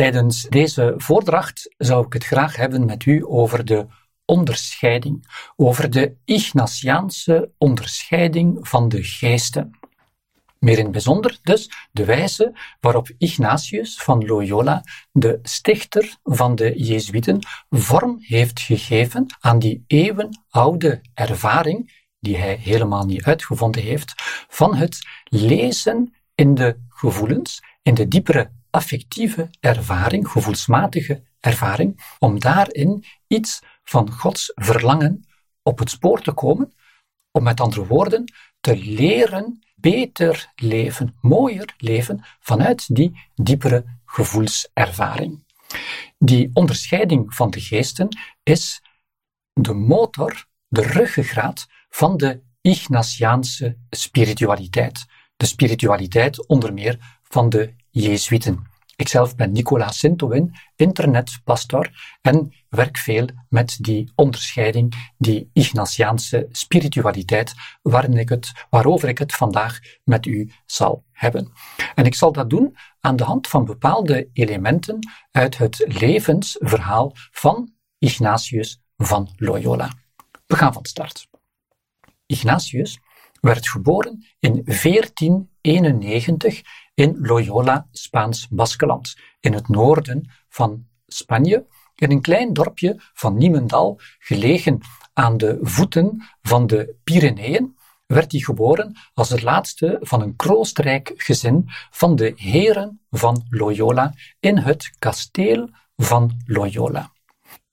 Tijdens deze voordracht zou ik het graag hebben met u over de onderscheiding, over de Ignatiaanse onderscheiding van de geesten. Meer in het bijzonder dus de wijze waarop Ignatius van Loyola, de stichter van de Jezuïeten, vorm heeft gegeven aan die eeuwenoude ervaring, die hij helemaal niet uitgevonden heeft, van het lezen in de gevoelens, in de diepere affectieve ervaring, gevoelsmatige ervaring, om daarin iets van Gods verlangen op het spoor te komen, om met andere woorden te leren beter leven, mooier leven vanuit die diepere gevoelservaring. Die onderscheiding van de geesten is de motor, de ruggengraat van de Ignatiaanse spiritualiteit. De spiritualiteit onder meer van de Jezuïeten. Ikzelf ben Nicola Sintowin, internetpastor en werk veel met die onderscheiding, die Ignatiaanse spiritualiteit, ik het, waarover ik het vandaag met u zal hebben. En ik zal dat doen aan de hand van bepaalde elementen uit het levensverhaal van Ignatius van Loyola. We gaan van start. Ignatius werd geboren in 1491 in Loyola, Spaans Baskeland, in het noorden van Spanje, in een klein dorpje van Niemendal, gelegen aan de voeten van de Pyreneeën, werd hij geboren als het laatste van een kroostrijk gezin van de heren van Loyola in het kasteel van Loyola.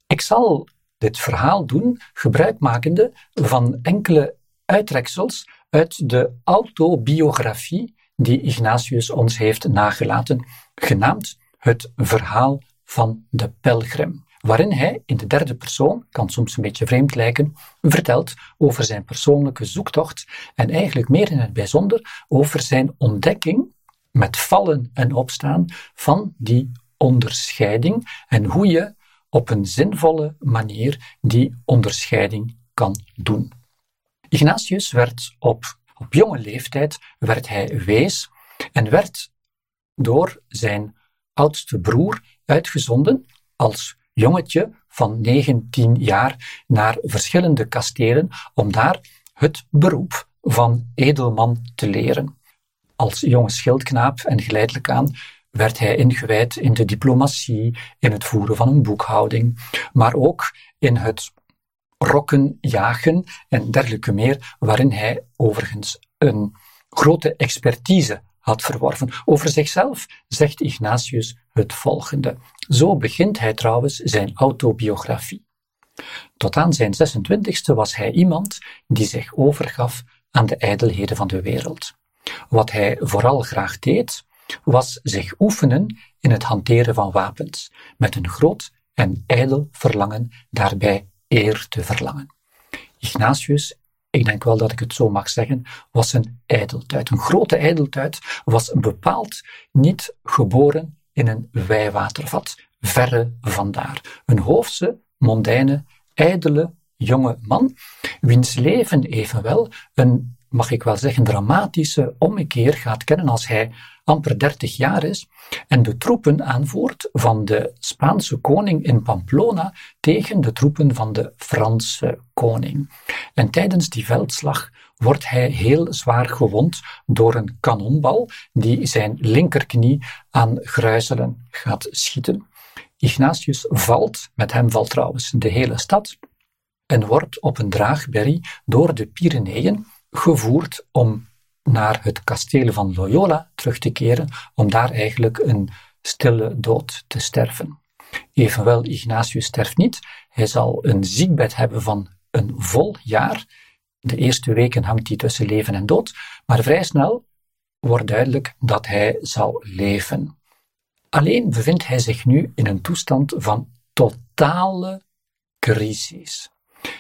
Ik zal dit verhaal doen gebruikmakende van enkele uittreksels uit de autobiografie die Ignatius ons heeft nagelaten, genaamd Het Verhaal van de Pelgrim, waarin hij in de derde persoon, kan soms een beetje vreemd lijken, vertelt over zijn persoonlijke zoektocht en eigenlijk meer in het bijzonder over zijn ontdekking met vallen en opstaan van die onderscheiding en hoe je op een zinvolle manier die onderscheiding kan doen. Ignatius werd op, op jonge leeftijd werd hij wees en werd door zijn oudste broer uitgezonden als jongetje van 19 jaar naar verschillende kastelen om daar het beroep van edelman te leren. Als jonge schildknaap en geleidelijk aan werd hij ingewijd in de diplomatie, in het voeren van een boekhouding, maar ook in het rokken jagen en dergelijke meer, waarin hij overigens een grote expertise had verworven. Over zichzelf zegt Ignatius het volgende. Zo begint hij trouwens zijn autobiografie. Tot aan zijn 26e was hij iemand die zich overgaf aan de ijdelheden van de wereld. Wat hij vooral graag deed, was zich oefenen in het hanteren van wapens, met een groot en ijdel verlangen daarbij eer te verlangen. Ignatius, ik denk wel dat ik het zo mag zeggen, was een ijdeltuit. Een grote ijdeltuit was bepaald niet geboren in een wijwatervat, verre vandaar. Een hoofdse, mondaine, ijdele jonge man, wiens leven evenwel een mag ik wel zeggen, dramatische ommekeer gaat kennen als hij amper 30 jaar is en de troepen aanvoert van de Spaanse koning in Pamplona tegen de troepen van de Franse koning. En tijdens die veldslag wordt hij heel zwaar gewond door een kanonbal die zijn linkerknie aan gruizelen gaat schieten. Ignatius valt, met hem valt trouwens de hele stad, en wordt op een draagberry door de Pyreneeën gevoerd om naar het kasteel van Loyola terug te keren, om daar eigenlijk een stille dood te sterven. Evenwel, Ignatius sterft niet. Hij zal een ziekbed hebben van een vol jaar. De eerste weken hangt hij tussen leven en dood, maar vrij snel wordt duidelijk dat hij zal leven. Alleen bevindt hij zich nu in een toestand van totale crisis.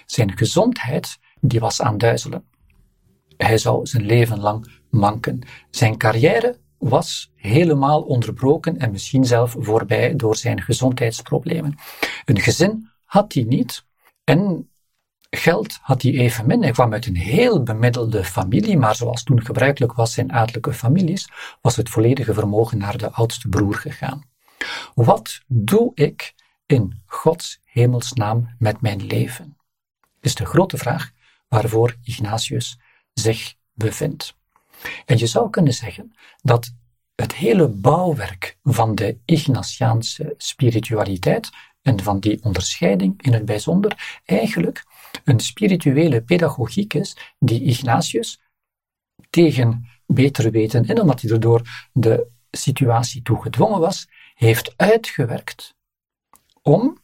Zijn gezondheid die was aan duizelen. Hij zou zijn leven lang manken. Zijn carrière was helemaal onderbroken en misschien zelf voorbij door zijn gezondheidsproblemen. Een gezin had hij niet en geld had hij evenmin. Hij kwam uit een heel bemiddelde familie, maar zoals toen gebruikelijk was in adellijke families, was het volledige vermogen naar de oudste broer gegaan. Wat doe ik in Gods hemelsnaam met mijn leven? Is de grote vraag waarvoor Ignatius zich bevindt. En je zou kunnen zeggen dat het hele bouwwerk van de Ignatiaanse spiritualiteit en van die onderscheiding in het bijzonder eigenlijk een spirituele pedagogiek is die Ignatius tegen beter weten en omdat hij er door de situatie toe gedwongen was, heeft uitgewerkt om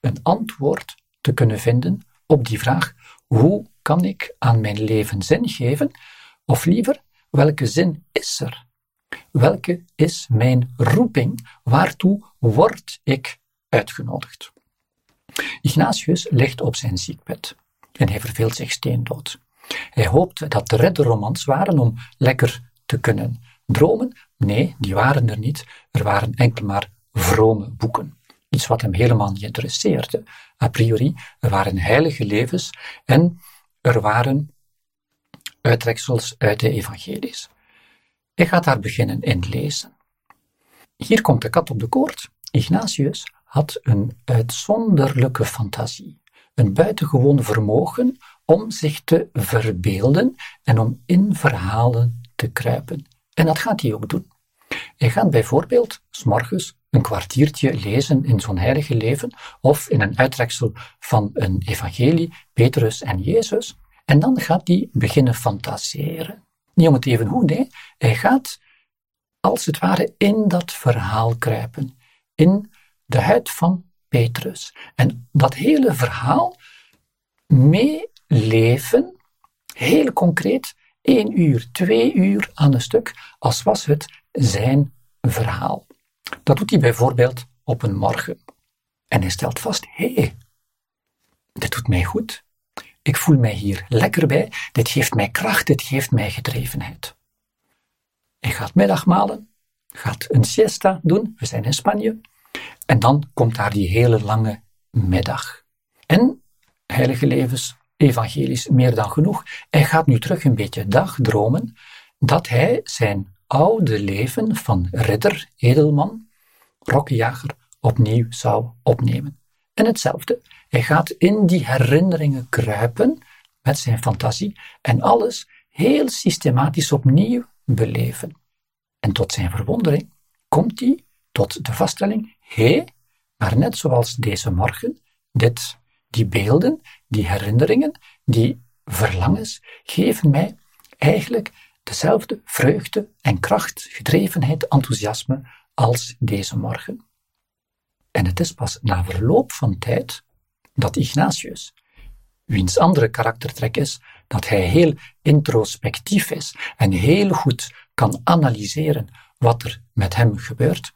een antwoord te kunnen vinden op die vraag: hoe kan ik aan mijn leven zin geven? Of liever, welke zin is er? Welke is mijn roeping? Waartoe word ik uitgenodigd? Ignatius ligt op zijn ziekbed en hij verveelt zich steendood. Hij hoopte dat de ridderromans waren om lekker te kunnen dromen. Nee, die waren er niet. Er waren enkel maar vrome boeken. Iets wat hem helemaal niet interesseerde. A priori, er waren heilige levens en er waren uittreksels uit de evangelies. Ik ga daar beginnen in lezen. Hier komt de kat op de koord. Ignatius had een uitzonderlijke fantasie, een buitengewoon vermogen om zich te verbeelden en om in verhalen te kruipen. En dat gaat hij ook doen. Hij gaat bijvoorbeeld s morgens een kwartiertje lezen in zo'n heilige leven of in een uittreksel van een evangelie, Petrus en Jezus. En dan gaat hij beginnen fantaseren. Niet om het even goed, nee. Hij gaat als het ware in dat verhaal kruipen, in de huid van Petrus. En dat hele verhaal meeleven, heel concreet, één uur, twee uur aan een stuk, als was het zijn verhaal. Dat doet hij bijvoorbeeld op een morgen. En hij stelt vast, hé, hey, dit doet mij goed. Ik voel mij hier lekker bij. Dit geeft mij kracht, dit geeft mij gedrevenheid. Hij gaat middagmalen, gaat een siesta doen. We zijn in Spanje. En dan komt daar die hele lange middag. En heilige levens, evangelisch, meer dan genoeg. Hij gaat nu terug een beetje dagdromen dat hij zijn oude leven van ridder, edelman, rokkenjager opnieuw zou opnemen. En hetzelfde, hij gaat in die herinneringen kruipen met zijn fantasie en alles heel systematisch opnieuw beleven. En tot zijn verwondering komt hij tot de vaststelling: hé, maar net zoals deze morgen, dit, die beelden, die herinneringen, die verlangens geven mij eigenlijk dezelfde vreugde en kracht, gedrevenheid, enthousiasme als deze morgen. En het is pas na verloop van tijd dat Ignatius, wiens andere karaktertrek is dat hij heel introspectief is en heel goed kan analyseren wat er met hem gebeurt,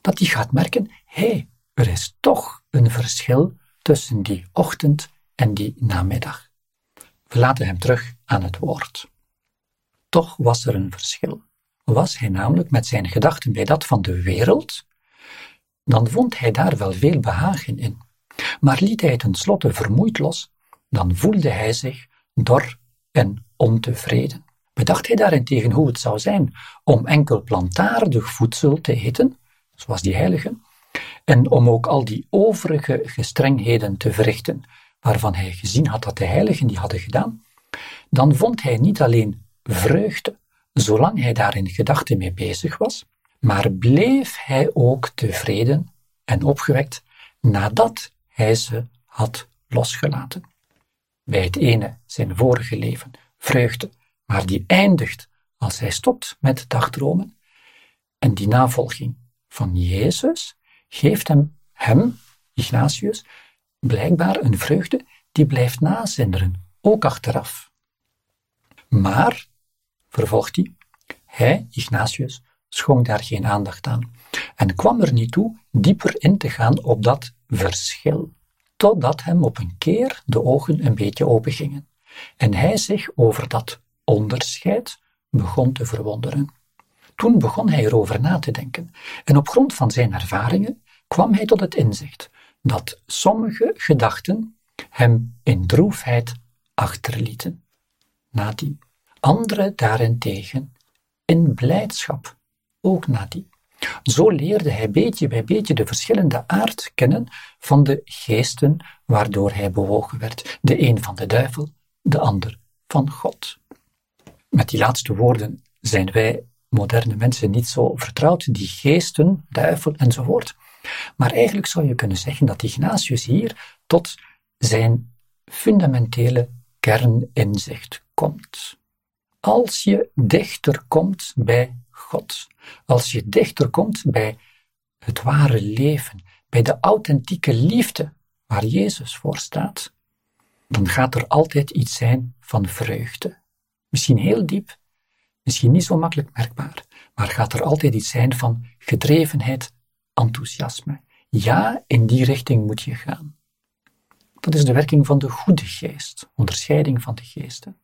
dat hij gaat merken, hé, hey, er is toch een verschil tussen die ochtend en die namiddag. We laten hem terug aan het woord. Toch was er een verschil. Was hij namelijk met zijn gedachten bij dat van de wereld, dan vond hij daar wel veel behagen in. Maar liet hij tenslotte vermoeid los, dan voelde hij zich dor en ontevreden. Bedacht hij daarentegen hoe het zou zijn om enkel plantaardig voedsel te eten, zoals die heiligen, en om ook al die overige gestrengheden te verrichten, waarvan hij gezien had dat de heiligen die hadden gedaan, dan vond hij niet alleen vreugde, zolang hij daar in gedachten mee bezig was, maar bleef hij ook tevreden en opgewekt nadat hij ze had losgelaten. Bij het ene zijn vorige leven vreugde, maar die eindigt als hij stopt met dagdromen. En die navolging van Jezus geeft hem, hem, Ignatius, blijkbaar een vreugde die blijft nazinderen, ook achteraf. Maar, vervolgt hij, hij, Ignatius, schonk daar geen aandacht aan en kwam er niet toe dieper in te gaan op dat verschil, totdat hem op een keer de ogen een beetje opengingen en hij zich over dat onderscheid begon te verwonderen. Toen begon hij erover na te denken en op grond van zijn ervaringen kwam hij tot het inzicht dat sommige gedachten hem in droefheid achterlieten. Nadien. Andere daarentegen in blijdschap ook nadien. Zo leerde hij beetje bij beetje de verschillende aard kennen van de geesten waardoor hij bewogen werd. De een van de duivel, de ander van God. Met die laatste woorden zijn wij moderne mensen niet zo vertrouwd, die geesten, duivel enzovoort. Maar eigenlijk zou je kunnen zeggen dat Ignatius hier tot zijn fundamentele kerninzicht komt. Als je dichter komt bij God, als je dichter komt bij het ware leven, bij de authentieke liefde waar Jezus voor staat, dan gaat er altijd iets zijn van vreugde. Misschien heel diep, misschien niet zo makkelijk merkbaar, maar gaat er altijd iets zijn van gedrevenheid, enthousiasme. Ja, in die richting moet je gaan. Dat is de werking van de goede geest, onderscheiding van de geesten.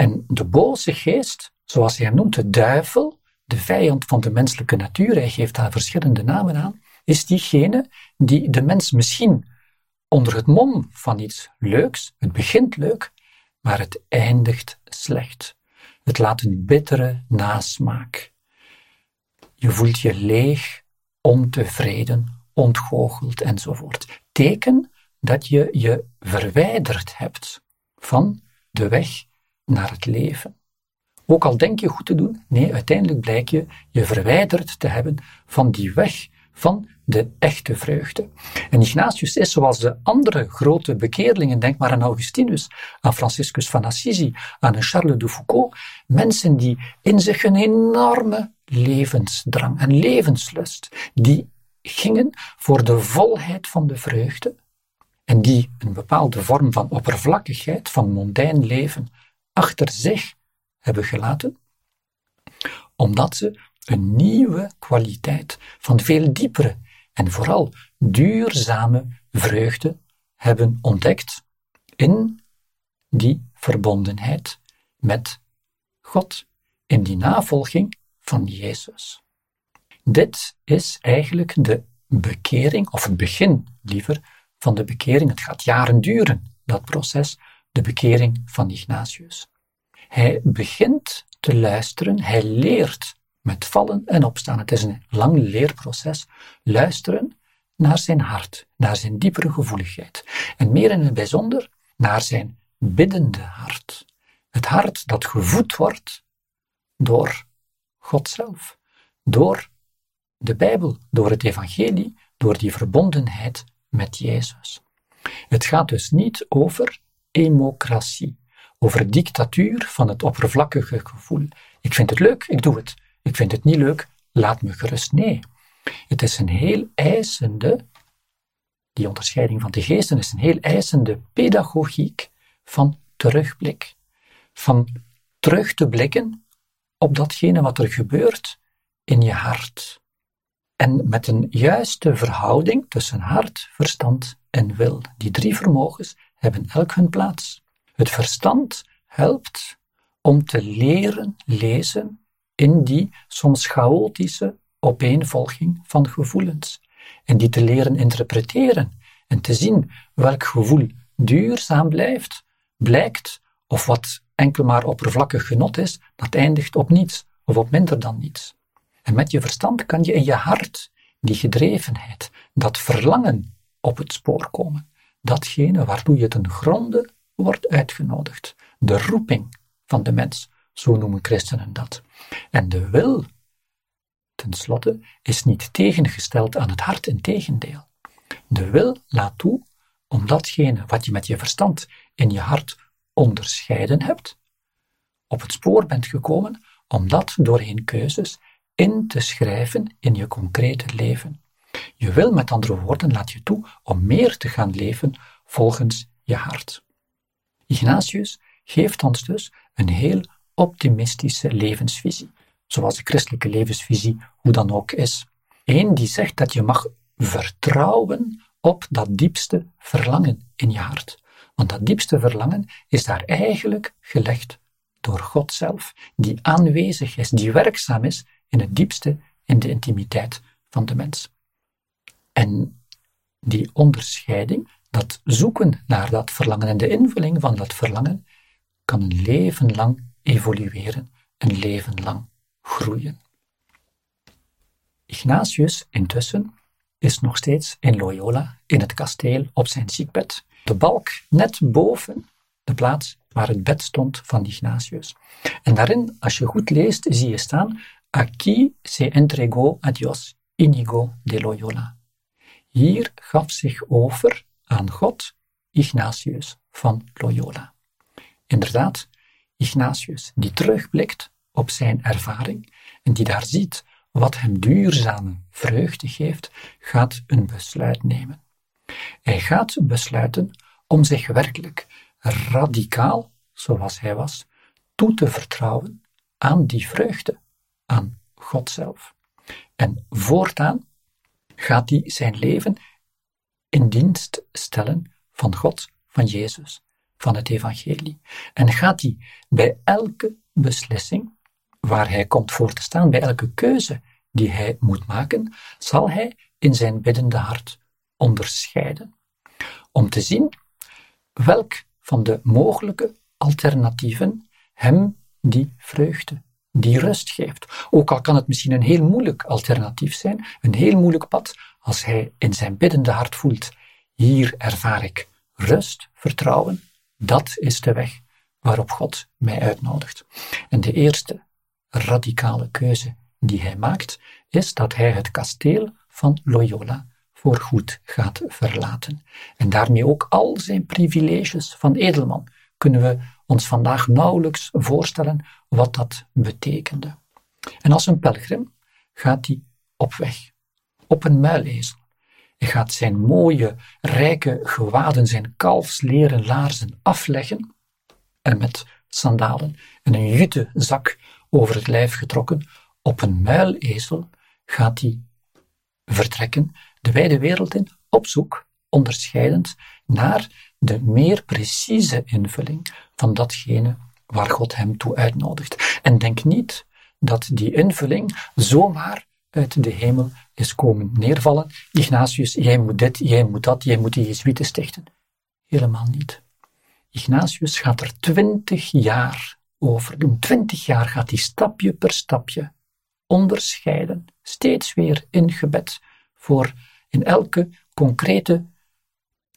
En de boze geest, zoals hij hem noemt, de duivel, de vijand van de menselijke natuur, hij geeft daar verschillende namen aan, is diegene die de mens misschien onder het mom van iets leuks, het begint leuk, maar het eindigt slecht. Het laat een bittere nasmaak. Je voelt je leeg, ontevreden, ontgoocheld enzovoort. Teken dat je je verwijderd hebt van de weg naar het leven. Ook al denk je goed te doen, nee, uiteindelijk blijkt je je verwijderd te hebben van die weg van de echte vreugde. En Ignatius is zoals de andere grote bekeerlingen, denk maar aan Augustinus, aan Franciscus van Assisi, aan Charles de Foucault, mensen die in zich een enorme levensdrang en levenslust, die gingen voor de volheid van de vreugde en die een bepaalde vorm van oppervlakkigheid, van mondijn leven, achter zich hebben gelaten, omdat ze een nieuwe kwaliteit van veel diepere en vooral duurzame vreugde hebben ontdekt in die verbondenheid met God, in die navolging van Jezus. Dit is eigenlijk de bekering, of het begin liever, van de bekering. Het gaat jaren duren, dat proces, de bekering van Ignatius. Hij begint te luisteren, hij leert met vallen en opstaan. Het is een lang leerproces. Luisteren naar zijn hart, naar zijn diepere gevoeligheid. En meer in het bijzonder naar zijn biddende hart. Het hart dat gevoed wordt door God zelf, door de Bijbel, door het Evangelie, door die verbondenheid met Jezus. Het gaat dus niet over democratie, over dictatuur van het oppervlakkige gevoel. Ik vind het leuk, ik doe het. Ik vind het niet leuk, laat me gerust. Nee, het is een heel eisende, die onderscheiding van de geesten is een heel eisende pedagogiek van terugblik. Van terug te blikken op datgene wat er gebeurt in je hart. En met een juiste verhouding tussen hart, verstand en wil. Die drie vermogens hebben elk hun plaats. Het verstand helpt om te leren lezen in die soms chaotische opeenvolging van gevoelens. En die te leren interpreteren en te zien welk gevoel duurzaam blijft, blijkt, of wat enkel maar oppervlakkig genot is, dat eindigt op niets of op minder dan niets. En met je verstand kan je in je hart die gedrevenheid, dat verlangen op het spoor komen. Datgene waartoe je ten gronde wordt uitgenodigd. De roeping van de mens, zo noemen christenen dat. En de wil, tenslotte, is niet tegengesteld aan het hart, in tegendeel. De wil laat toe om datgene wat je met je verstand in je hart onderscheiden hebt, op het spoor bent gekomen om dat doorheen keuzes in te schrijven in je concrete leven. Je wil met andere woorden laat je toe om meer te gaan leven volgens je hart. Ignatius geeft ons dus een heel optimistische levensvisie, zoals de christelijke levensvisie hoe dan ook is. Eén die zegt dat je mag vertrouwen op dat diepste verlangen in je hart. Want dat diepste verlangen is daar eigenlijk gelegd door God zelf, die aanwezig is, die werkzaam is in het diepste, in de intimiteit van de mens. En die onderscheiding, dat zoeken naar dat verlangen en de invulling van dat verlangen, kan een leven lang evolueren, een leven lang groeien. Ignatius intussen is nog steeds in Loyola, in het kasteel, op zijn ziekbed. De balk net boven de plaats waar het bed stond van Ignatius. En daarin, als je goed leest, zie je staan: Aquí se entregó a Dios Inigo de Loyola. Hier gaf zich over aan God Ignatius van Loyola. Inderdaad, Ignatius die terugblikt op zijn ervaring en die daar ziet wat hem duurzame vreugde geeft, gaat een besluit nemen. Hij gaat besluiten om zich werkelijk radicaal, zoals hij was, toe te vertrouwen aan die vreugde, aan God zelf. En voortaan gaat hij zijn leven in dienst stellen van God, van Jezus, van het Evangelie. En gaat hij bij elke beslissing waar hij komt voor te staan, bij elke keuze die hij moet maken, zal hij in zijn biddende hart onderscheiden. Om te zien welk van de mogelijke alternatieven hem die vreugde, die rust geeft. Ook al kan het misschien een heel moeilijk alternatief zijn, een heel moeilijk pad, als hij in zijn biddende hart voelt, hier ervaar ik rust, vertrouwen, dat is de weg waarop God mij uitnodigt. En de eerste radicale keuze die hij maakt, is dat hij het kasteel van Loyola voorgoed gaat verlaten. En daarmee ook al zijn privileges van edelman kunnen we ons vandaag nauwelijks voorstellen wat dat betekende. En als een pelgrim gaat hij op weg, op een muilezel. Hij gaat zijn mooie, rijke gewaden, zijn kalfsleren laarzen afleggen en met sandalen en een jute zak over het lijf getrokken, op een muilezel gaat hij vertrekken, de wijde wereld in, op zoek, onderscheidend, naar de meer precieze invulling van datgene waar God hem toe uitnodigt. En denk niet dat die invulling zomaar uit de hemel is komen neervallen. Ignatius, jij moet dit, jij moet dat, jij moet die Jezuïeten stichten. Helemaal niet. Ignatius gaat er twintig jaar over doen. Twintig jaar gaat hij stapje per stapje onderscheiden, steeds weer in gebed, voor in elke concrete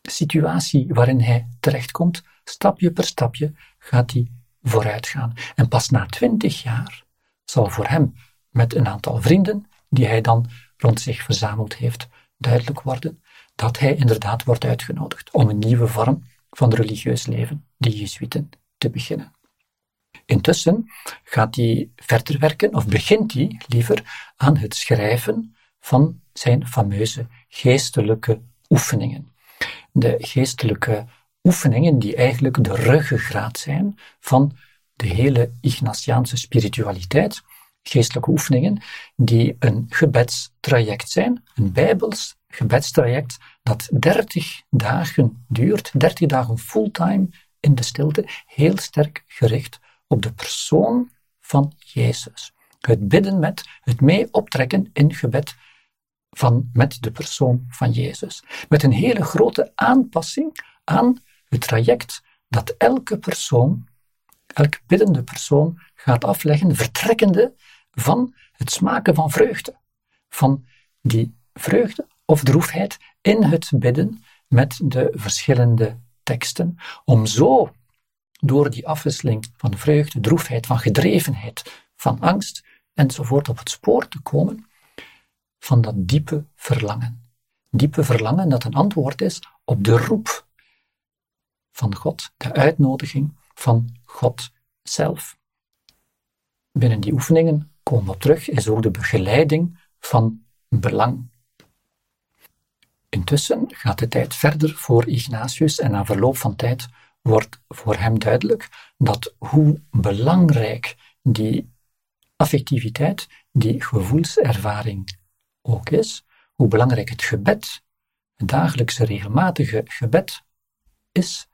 situatie waarin hij terechtkomt, stapje per stapje gaat hij vooruit gaan. En pas na twintig jaar zal voor hem, met een aantal vrienden die hij dan rond zich verzameld heeft, duidelijk worden dat hij inderdaad wordt uitgenodigd om een nieuwe vorm van religieus leven, de Jezuïeten, te beginnen. Intussen gaat hij verder werken, of begint hij liever aan het schrijven van zijn fameuze geestelijke oefeningen. De geestelijke oefeningen die eigenlijk de ruggengraat zijn van de hele Ignatiaanse spiritualiteit. Geestelijke oefeningen die een gebedstraject zijn, een bijbels gebedstraject dat 30 dagen duurt, 30 dagen fulltime in de stilte, heel sterk gericht op de persoon van Jezus. Het bidden met, het mee optrekken in gebed van, met de persoon van Jezus. Met een hele grote aanpassing aan het traject dat elke persoon, elke biddende persoon gaat afleggen, vertrekkende van het smaken van vreugde. Van die vreugde of droefheid in het bidden met de verschillende teksten, om zo door die afwisseling van vreugde, droefheid, van gedrevenheid, van angst enzovoort op het spoor te komen van dat diepe verlangen. Diepe verlangen dat een antwoord is op de roep van God, de uitnodiging van God zelf. Binnen die oefeningen, komen we terug, is ook de begeleiding van belang. Intussen gaat de tijd verder voor Ignatius en na verloop van tijd wordt voor hem duidelijk dat hoe belangrijk die affectiviteit, die gevoelservaring ook is, hoe belangrijk het gebed, het dagelijkse regelmatige gebed is,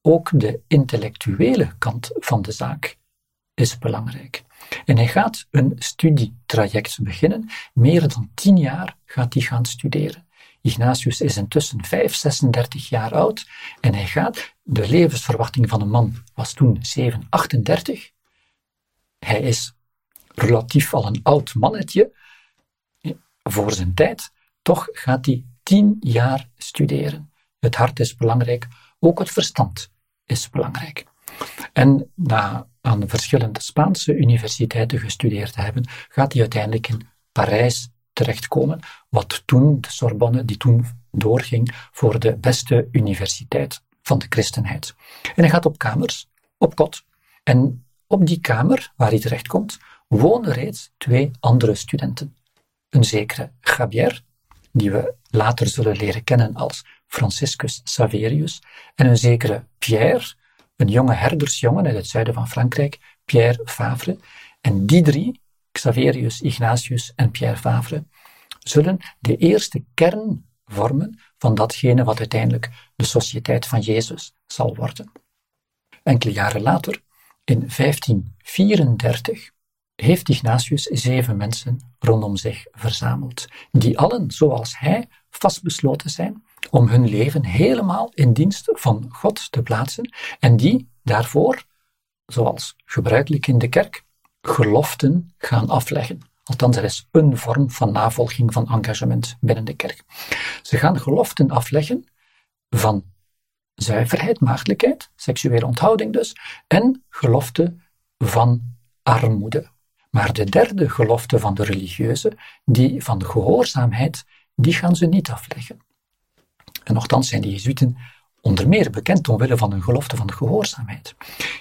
ook de intellectuele kant van de zaak is belangrijk. En hij gaat een studietraject beginnen. Meer dan tien jaar gaat hij gaan studeren. Ignatius is intussen 5, 36 jaar oud en hij gaat, de levensverwachting van een man was toen 7, 38. Hij is relatief al een oud mannetje, voor zijn tijd. Toch gaat hij tien jaar studeren. Het hart is belangrijk, ook het verstand is belangrijk. En na aan verschillende Spaanse universiteiten gestudeerd te hebben, gaat hij uiteindelijk in Parijs terechtkomen, wat toen de Sorbonne, die toen doorging voor de beste universiteit van de christenheid. En hij gaat op kamers, op kot. En op die kamer waar hij terechtkomt, wonen reeds twee andere studenten. Een zekere Javier, die we later zullen leren kennen als Franciscus Saverius, en een zekere Pierre, een jonge herdersjongen uit het zuiden van Frankrijk, Pierre Favre. En die drie, Xaverius, Ignatius en Pierre Favre, zullen de eerste kern vormen van datgene wat uiteindelijk de Sociëteit van Jezus zal worden. Enkele jaren later, in 1534, heeft Ignatius zeven mensen rondom zich verzameld, die allen, zoals hij, vastbesloten zijn om hun leven helemaal in dienst van God te plaatsen en die daarvoor, zoals gebruikelijk in de kerk, geloften gaan afleggen. Althans, er is een vorm van navolging van engagement binnen de kerk. Ze gaan geloften afleggen van zuiverheid, maagdelijkheid, seksuele onthouding dus, en gelofte van armoede. Maar de derde gelofte van de religieuze, die van de gehoorzaamheid, die gaan ze niet afleggen. En nogthans zijn de Jezuïten onder meer bekend omwille van hun gelofte van de gehoorzaamheid.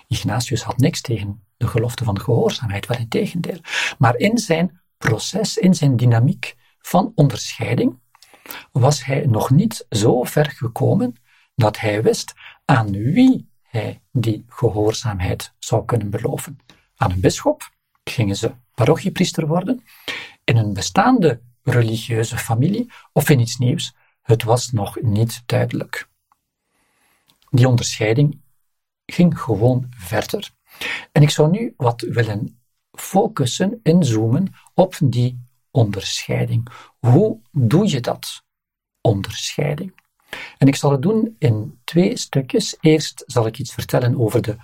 Ignatius had niks tegen de gelofte van de gehoorzaamheid, wel in tegendeel. Maar in zijn proces, in zijn dynamiek van onderscheiding, was hij nog niet zo ver gekomen dat hij wist aan wie hij die gehoorzaamheid zou kunnen beloven. Aan een bisschop gingen ze parochiepriester worden, in een bestaande religieuze familie of in iets nieuws. Het was nog niet duidelijk. Die onderscheiding ging gewoon verder. En ik zou nu wat willen focussen, inzoomen op die onderscheiding. Hoe doe je dat? Onderscheiding. En ik zal het doen in twee stukjes. Eerst zal ik iets vertellen over de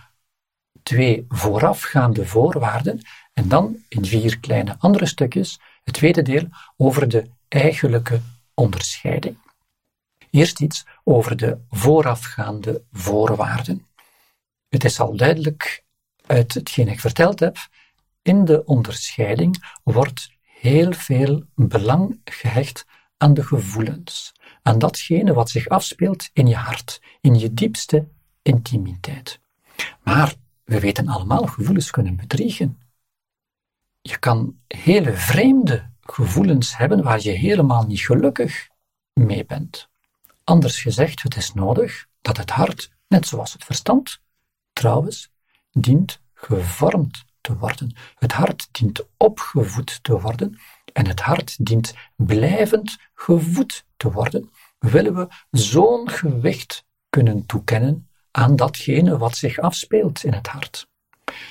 twee voorafgaande voorwaarden en dan in vier kleine andere stukjes het tweede deel over de eigenlijke onderscheiding. Eerst iets over de voorafgaande voorwaarden. Het is al duidelijk uit hetgeen ik verteld heb, in de onderscheiding wordt heel veel belang gehecht aan de gevoelens, aan datgene wat zich afspeelt in je hart, in je diepste intimiteit. Maar we weten allemaal, gevoelens kunnen bedriegen. Je kan hele vreemde gevoelens hebben waar je helemaal niet gelukkig mee bent. Anders gezegd, het is nodig dat het hart, net zoals het verstand, trouwens, dient gevormd te worden. Het hart dient opgevoed te worden en het hart dient blijvend gevoed te worden. Willen we zo'n gewicht kunnen toekennen aan datgene wat zich afspeelt in het hart?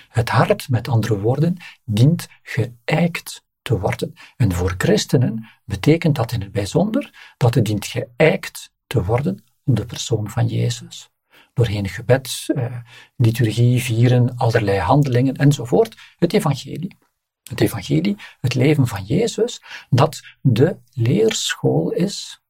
Het hart, met andere woorden, dient geëikt te worden. En voor christenen betekent dat in het bijzonder dat het dient geëikt te worden op de persoon van Jezus. Doorheen gebed, eh, liturgie, vieren, allerlei handelingen enzovoort. Het evangelie. Het evangelie, het leven van Jezus, dat de leerschool is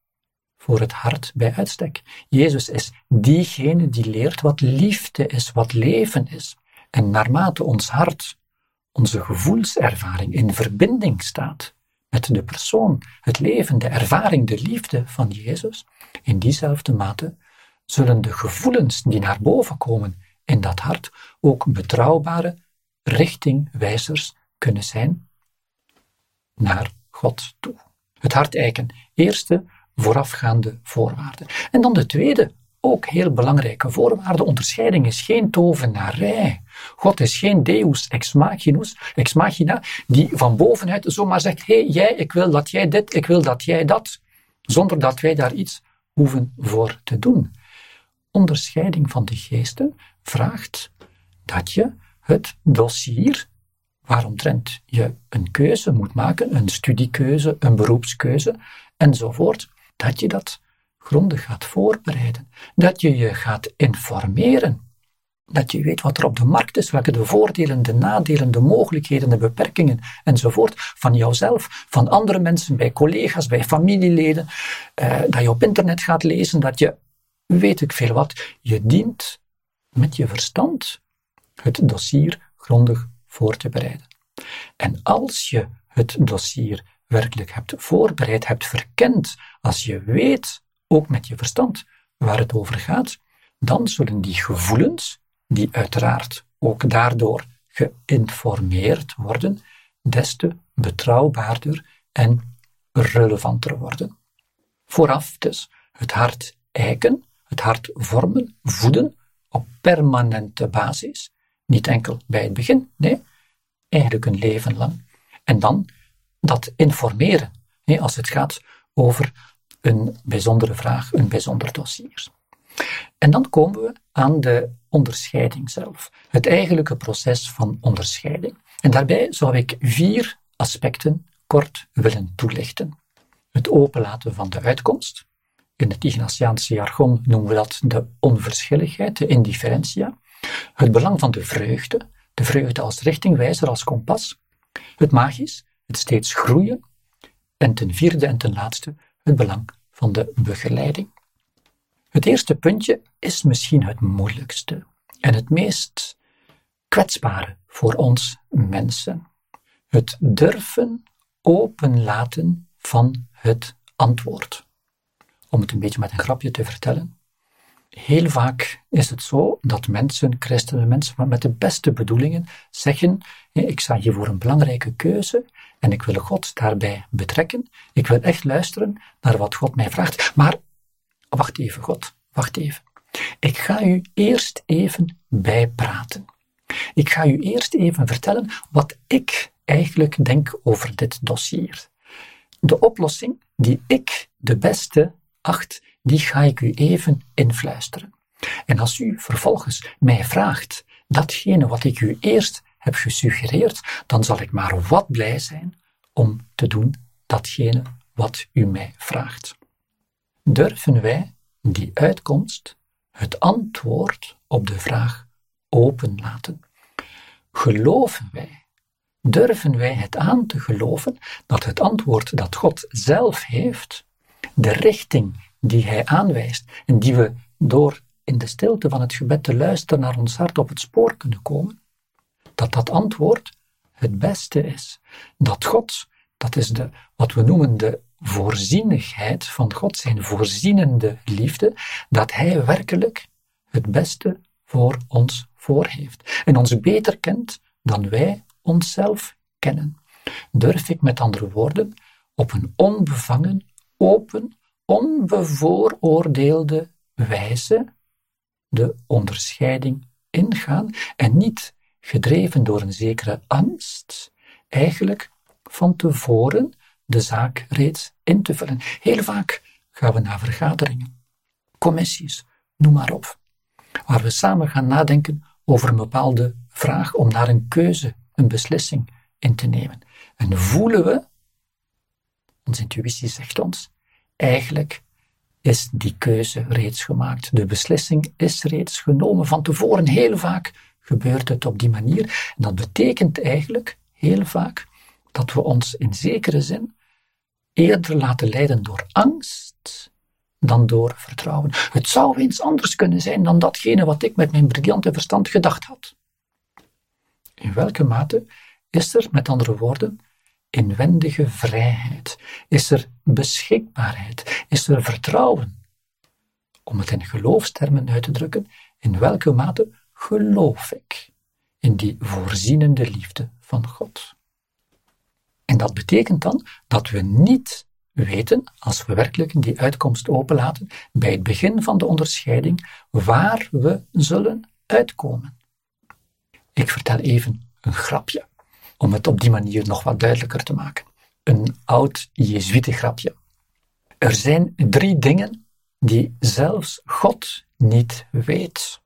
voor het hart bij uitstek. Jezus is diegene die leert wat liefde is, wat leven is. En naarmate ons hart, onze gevoelservaring in verbinding staat met de persoon, het leven, de ervaring, de liefde van Jezus, in diezelfde mate zullen de gevoelens die naar boven komen in dat hart ook betrouwbare richtingwijzers kunnen zijn naar God toe. Het hart eiken, eerste voorafgaande voorwaarde. En dan de tweede ook heel belangrijke voorwaarde. Onderscheiding is geen tovenarij. God is geen deus ex, machinus, ex machina die van bovenuit zomaar zegt, hé hey, jij, ik wil dat jij dit, ik wil dat jij dat, zonder dat wij daar iets hoeven voor te doen. Onderscheiding van de geesten vraagt dat je het dossier waaromtrent je een keuze moet maken, een studiekeuze, een beroepskeuze enzovoort, dat je dat grondig gaat voorbereiden, dat je je gaat informeren dat je weet wat er op de markt is, welke de voordelen, de nadelen, de mogelijkheden, de beperkingen enzovoort van jouzelf, van andere mensen, bij collega's, bij familieleden, eh, dat je op internet gaat lezen, dat je, weet ik veel wat, je dient met je verstand het dossier grondig voor te bereiden. En als je het dossier werkelijk hebt voorbereid, hebt verkend, als je weet, ook met je verstand, waar het over gaat, dan zullen die gevoelens, die uiteraard ook daardoor geïnformeerd worden, des te betrouwbaarder en relevanter worden. Vooraf dus het hart eiken, het hart vormen, voeden op permanente basis. Niet enkel bij het begin, nee, eigenlijk een leven lang. En dan dat informeren, als het gaat over een bijzondere vraag, een bijzonder dossier. En dan komen we aan de onderscheiding zelf, het eigenlijke proces van onderscheiding. En daarbij zou ik vier aspecten kort willen toelichten. Het openlaten van de uitkomst. In het Ignatiaanse jargon noemen we dat de onverschilligheid, de indifferentia. Het belang van de vreugde, de vreugde als richtingwijzer, als kompas. Het magisch, het steeds groeien. En ten vierde en ten laatste het belang van de begeleiding. Het eerste puntje is misschien het moeilijkste en het meest kwetsbare voor ons mensen. Het durven openlaten van het antwoord. Om het een beetje met een grapje te vertellen. Heel vaak is het zo dat mensen, christenen mensen met de beste bedoelingen, zeggen: Ik sta hier voor een belangrijke keuze en ik wil God daarbij betrekken. Ik wil echt luisteren naar wat God mij vraagt. Maar wacht even, God, wacht even. Ik ga u eerst even bijpraten. Ik ga u eerst even vertellen wat ik eigenlijk denk over dit dossier. De oplossing die ik de beste acht, die ga ik u even influisteren. En als u vervolgens mij vraagt datgene wat ik u eerst heb gesuggereerd, dan zal ik maar wat blij zijn om te doen datgene wat u mij vraagt. Durven wij die uitkomst, het antwoord op de vraag openlaten? Geloven wij, durven wij het aan te geloven dat het antwoord dat God zelf heeft, de richting die Hij aanwijst en die we door in de stilte van het gebed te luisteren naar ons hart op het spoor kunnen komen, dat dat antwoord het beste is. Dat God, dat is de, wat we noemen de voorzienigheid van God, zijn voorzienende liefde, dat Hij werkelijk het beste voor ons voor heeft. En ons beter kent dan wij onszelf kennen. Durf ik met andere woorden op een onbevangen, open, onbevooroordeelde wijze de onderscheiding ingaan en niet gedreven door een zekere angst, eigenlijk van tevoren de zaak reeds in te vullen. Heel vaak gaan we naar vergaderingen, commissies, noem maar op, waar we samen gaan nadenken over een bepaalde vraag om naar een keuze, een beslissing in te nemen. En voelen we, onze intuïtie zegt ons, eigenlijk is die keuze reeds gemaakt. De beslissing is reeds genomen van tevoren. Heel vaak gebeurt het op die manier. Dat betekent eigenlijk heel vaak dat we ons in zekere zin eerder laten leiden door angst dan door vertrouwen. Het zou eens anders kunnen zijn dan datgene wat ik met mijn briljante verstand gedacht had. In welke mate is er, met andere woorden, inwendige vrijheid? Is er beschikbaarheid? Is er vertrouwen? Om het in geloofstermen uit te drukken, in welke mate geloof ik in die voorzienende liefde van God? En dat betekent dan dat we niet weten, als we werkelijk die uitkomst openlaten, bij het begin van de onderscheiding, waar we zullen uitkomen. Ik vertel even een grapje, om het op die manier nog wat duidelijker te maken. Een oud Jezuïetengrapje. Er zijn drie dingen die zelfs God niet weet.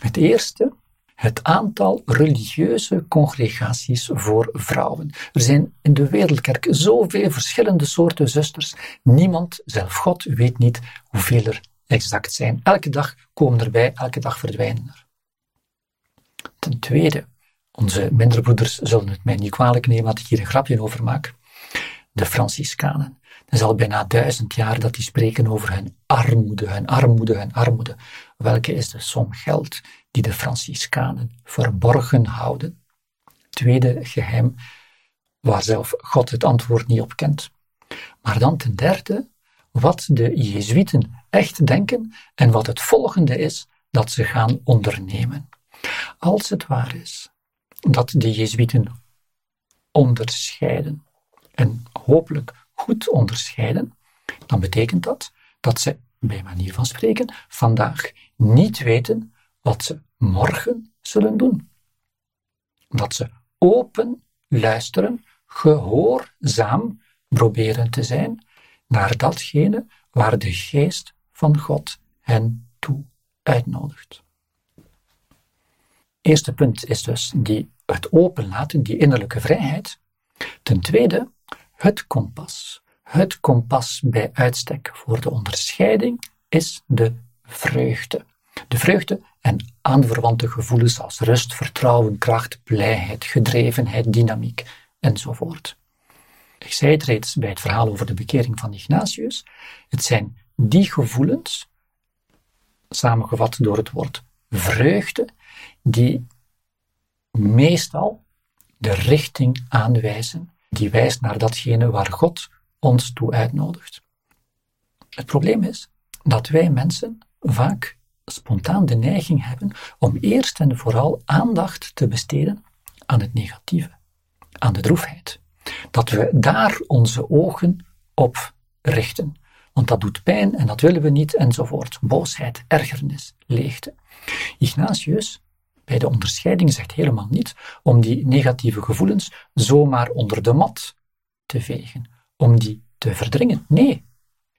Het eerste het aantal religieuze congregaties voor vrouwen. Er zijn in de wereldkerk zoveel verschillende soorten zusters. Niemand, zelf God, weet niet hoeveel er exact zijn. Elke dag komen erbij, elke dag verdwijnen er. Ten tweede, onze mindere broeders zullen het mij niet kwalijk nemen dat ik hier een grapje over maak. De Franciscanen. Het is al bijna duizend jaar dat die spreken over hun armoede, hun armoede, hun armoede. Welke is de som geld die de Franciscanen verborgen houden? Tweede geheim, waar zelf God het antwoord niet op kent. Maar dan ten derde, wat de Jezuïeten echt denken en wat het volgende is dat ze gaan ondernemen. Als het waar is dat de Jezuïeten onderscheiden en hopelijk goed onderscheiden, dan betekent dat dat ze, bij manier van spreken, vandaag niet weten wat ze morgen zullen doen. Dat ze open luisteren, gehoorzaam proberen te zijn naar datgene waar de geest van God hen toe uitnodigt. Eerste punt is dus die, het openlaten, die innerlijke vrijheid. Ten tweede, het kompas. Het kompas bij uitstek voor de onderscheiding is de vreugde. De vreugde en aanverwante gevoelens als rust, vertrouwen, kracht, blijheid, gedrevenheid, dynamiek enzovoort. Ik zei het reeds bij het verhaal over de bekering van Ignatius. Het zijn die gevoelens, samengevat door het woord vreugde, die meestal de richting aanwijzen, die wijst naar datgene waar God ons toe uitnodigt. Het probleem is dat wij mensen vaak spontaan de neiging hebben om eerst en vooral aandacht te besteden aan het negatieve, aan de droefheid. Dat we daar onze ogen op richten. Want dat doet pijn en dat willen we niet, enzovoort. Boosheid, ergernis, leegte. Ignatius, bij de onderscheiding, zegt helemaal niet om die negatieve gevoelens zomaar onder de mat te vegen, om die te verdringen. Nee,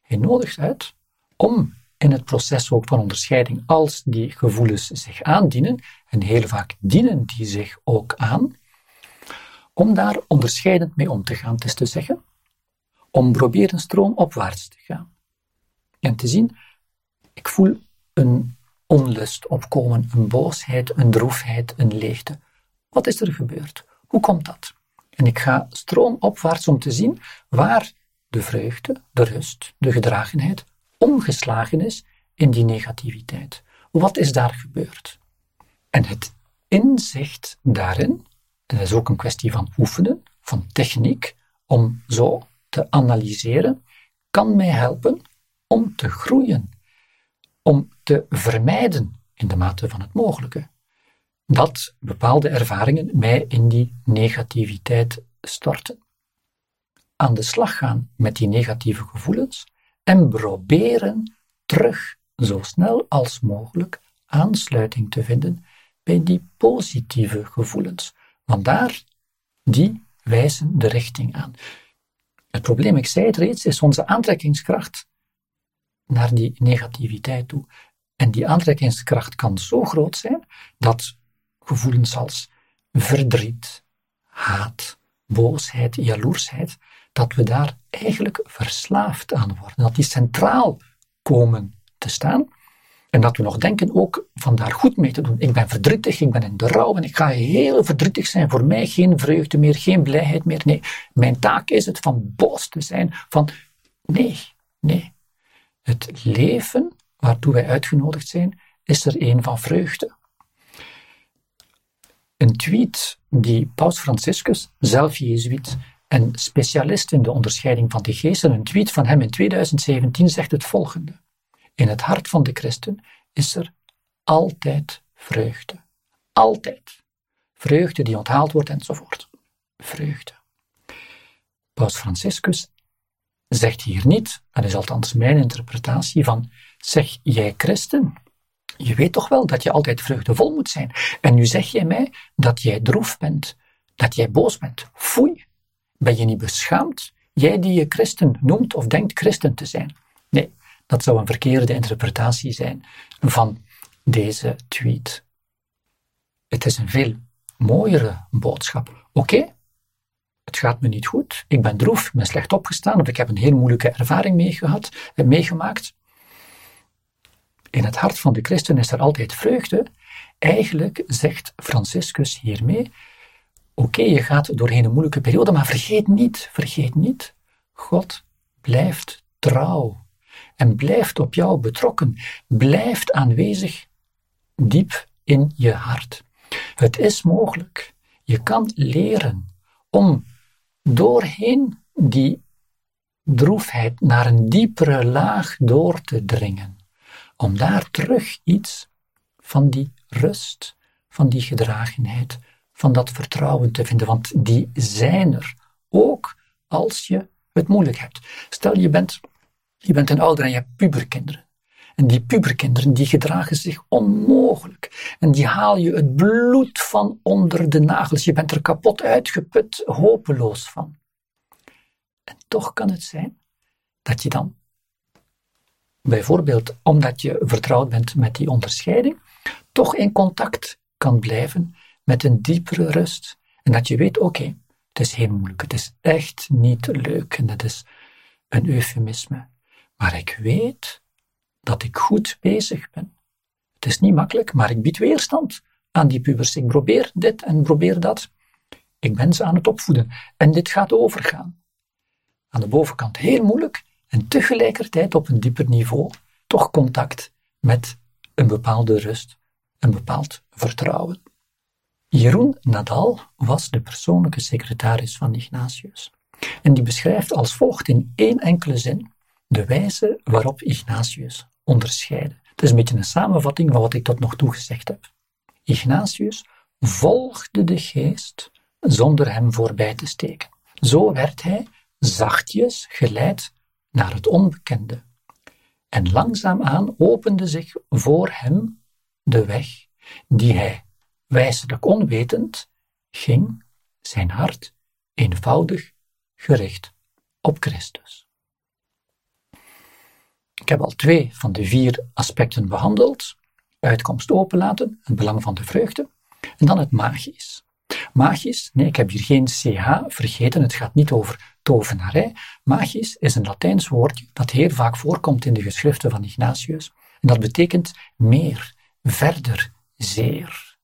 hij nodigt uit om in het proces ook van onderscheiding, als die gevoelens zich aandienen, en heel vaak dienen die zich ook aan, om daar onderscheidend mee om te gaan. Is te zeggen, om proberen stroomopwaarts te gaan. En te zien, ik voel een onlust opkomen, een boosheid, een droefheid, een leegte. Wat is er gebeurd? Hoe komt dat? En ik ga stroomopwaarts om te zien waar de vreugde, de rust, de gedragenheid omgeslagen is in die negativiteit. Wat is daar gebeurd? En het inzicht daarin, dat is ook een kwestie van oefenen, van techniek, om zo te analyseren, kan mij helpen om te groeien, om te vermijden in de mate van het mogelijke dat bepaalde ervaringen mij in die negativiteit storten. Aan de slag gaan met die negatieve gevoelens en proberen terug zo snel als mogelijk aansluiting te vinden bij die positieve gevoelens. Want daar, die wijzen de richting aan. Het probleem, ik zei het reeds, is onze aantrekkingskracht naar die negativiteit toe. En die aantrekkingskracht kan zo groot zijn dat gevoelens als verdriet, haat, boosheid, jaloersheid, dat we daar eigenlijk verslaafd aan worden. Dat die centraal komen te staan. En dat we nog denken ook van daar goed mee te doen. Ik ben verdrietig, ik ben in de rouw en ik ga heel verdrietig zijn. Voor mij geen vreugde meer, geen blijheid meer. Nee, mijn taak is het van boos te zijn. Van nee, nee. Het leven waartoe wij uitgenodigd zijn, is er een van vreugde. Een tweet die Paus Franciscus, zelf Jezuïet en specialist in de onderscheiding van de geesten, een tweet van hem in 2017 zegt het volgende. In het hart van de christen is er altijd vreugde. Altijd. Vreugde die onthaald wordt enzovoort. Vreugde. Paus Franciscus zegt hier niet, dat is althans mijn interpretatie van, zeg jij christen, je weet toch wel dat je altijd vreugdevol moet zijn. En nu zeg jij mij dat jij droef bent, dat jij boos bent. Foei. Ben je niet beschaamd? Jij die je christen noemt of denkt christen te zijn. Nee, dat zou een verkeerde interpretatie zijn van deze tweet. Het is een veel mooiere boodschap. Oké, het gaat me niet goed, ik ben droef, ik ben slecht opgestaan of ik heb een heel moeilijke ervaring meegehad, meegemaakt. In het hart van de christen is er altijd vreugde. Eigenlijk zegt Franciscus hiermee, oké, je gaat doorheen een moeilijke periode, maar vergeet niet, vergeet niet, God blijft trouw en blijft op jou betrokken, blijft aanwezig diep in je hart. Het is mogelijk. Je kan leren om doorheen die droefheid naar een diepere laag door te dringen. Om daar terug iets van die rust, van die gedragenheid, van dat vertrouwen te vinden. Want die zijn er ook als je het moeilijk hebt. Stel je bent, je bent een ouder en je hebt puberkinderen. En die puberkinderen die gedragen zich onmogelijk. En die haal je het bloed van onder de nagels. Je bent er kapot uitgeput, hopeloos van. En toch kan het zijn dat je dan, bijvoorbeeld omdat je vertrouwd bent met die onderscheiding, toch in contact kan blijven met een diepere rust. En dat je weet, oké, het is heel moeilijk, het is echt niet leuk en dat is een eufemisme. Maar ik weet dat ik goed bezig ben. Het is niet makkelijk, maar ik bied weerstand aan die pubers. Ik probeer dit en probeer dat. Ik ben ze aan het opvoeden en dit gaat overgaan. Aan de bovenkant heel moeilijk en tegelijkertijd op een dieper niveau toch contact met een bepaalde rust, een bepaald vertrouwen. Jeroen Nadal was de persoonlijke secretaris van Ignatius. En die beschrijft als volgt in één enkele zin de wijze waarop Ignatius onderscheidde. Het is een beetje een samenvatting van wat ik tot nog toe gezegd heb. Ignatius volgde de geest zonder hem voorbij te steken. Zo werd hij zachtjes geleid naar het onbekende. En langzaamaan opende zich voor hem de weg die hij, wijselijk onwetend, ging, zijn hart eenvoudig gericht op Christus. Ik heb al twee van de vier aspecten behandeld. Uitkomst openlaten, het belang van de vreugde, en dan het magisch. Magisch, nee, ik heb hier geen ch vergeten, het gaat niet over tovenarij. Magisch is een Latijns woordje dat heel vaak voorkomt in de geschriften van Ignatius. En dat betekent meer, verder, zeer.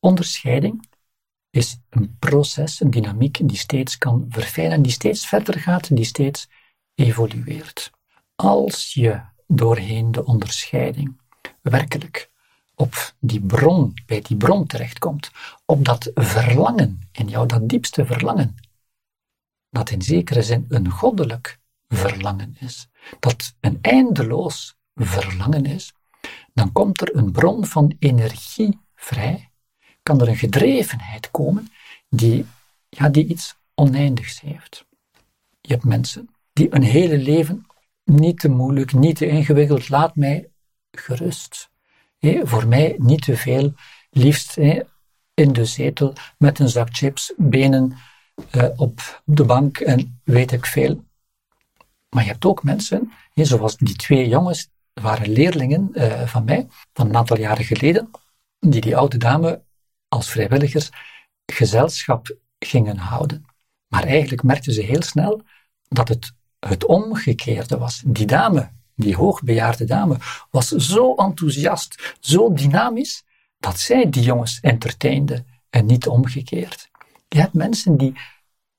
Onderscheiding is een proces, een dynamiek die steeds kan verfijnen, die steeds verder gaat, die steeds evolueert. Als je doorheen de onderscheiding werkelijk op die bron, bij die bron terechtkomt, op dat verlangen in jou, dat diepste verlangen, dat in zekere zin een goddelijk verlangen is, dat een eindeloos verlangen is, dan komt er een bron van energie vrij, kan er een gedrevenheid komen die, ja, die iets oneindigs heeft. Je hebt mensen die een hele leven niet te moeilijk, niet te ingewikkeld, laat mij gerust. Voor mij niet te veel, liefst in de zetel met een zak chips, benen uh, op de bank en weet ik veel. Maar je hebt ook mensen, zoals die twee jongens, waren leerlingen uh, van mij, van een aantal jaren geleden, die die oude dame als vrijwilligers gezelschap gingen houden. Maar eigenlijk merkten ze heel snel dat het het omgekeerde was. Die dame, die hoogbejaarde dame, was zo enthousiast, zo dynamisch, dat zij die jongens entertainde en niet omgekeerd. Je hebt mensen die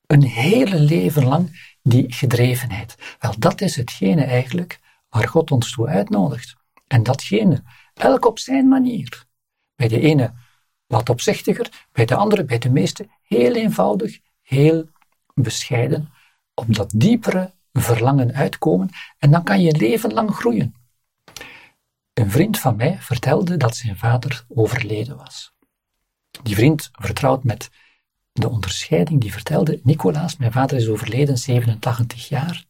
een hele leven lang die gedrevenheid. Wel, dat is hetgene eigenlijk waar God ons toe uitnodigt. En datgene, elk op zijn manier. Bij de ene wat opzichtiger, bij de andere, bij de meeste, heel eenvoudig, heel bescheiden, op dat diepere verlangen uitkomen en dan kan je leven lang groeien. Een vriend van mij vertelde dat zijn vader overleden was. Die vriend, vertrouwd met de onderscheiding, die vertelde: Nicolaas, mijn vader is overleden, 87 jaar.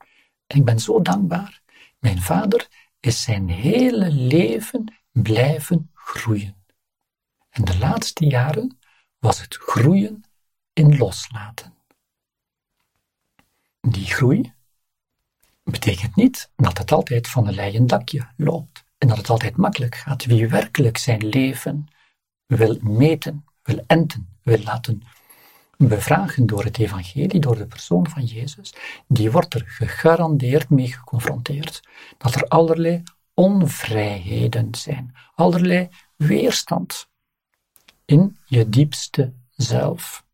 En ik ben zo dankbaar. Mijn vader is zijn hele leven blijven groeien. En de laatste jaren was het groeien in loslaten. Die groei betekent niet dat het altijd van een leien dakje loopt en dat het altijd makkelijk gaat. Wie werkelijk zijn leven wil meten, wil enten, wil laten bevragen door het evangelie, door de persoon van Jezus, die wordt er gegarandeerd mee geconfronteerd dat er allerlei onvrijheden zijn, allerlei weerstand in je diepste zelf.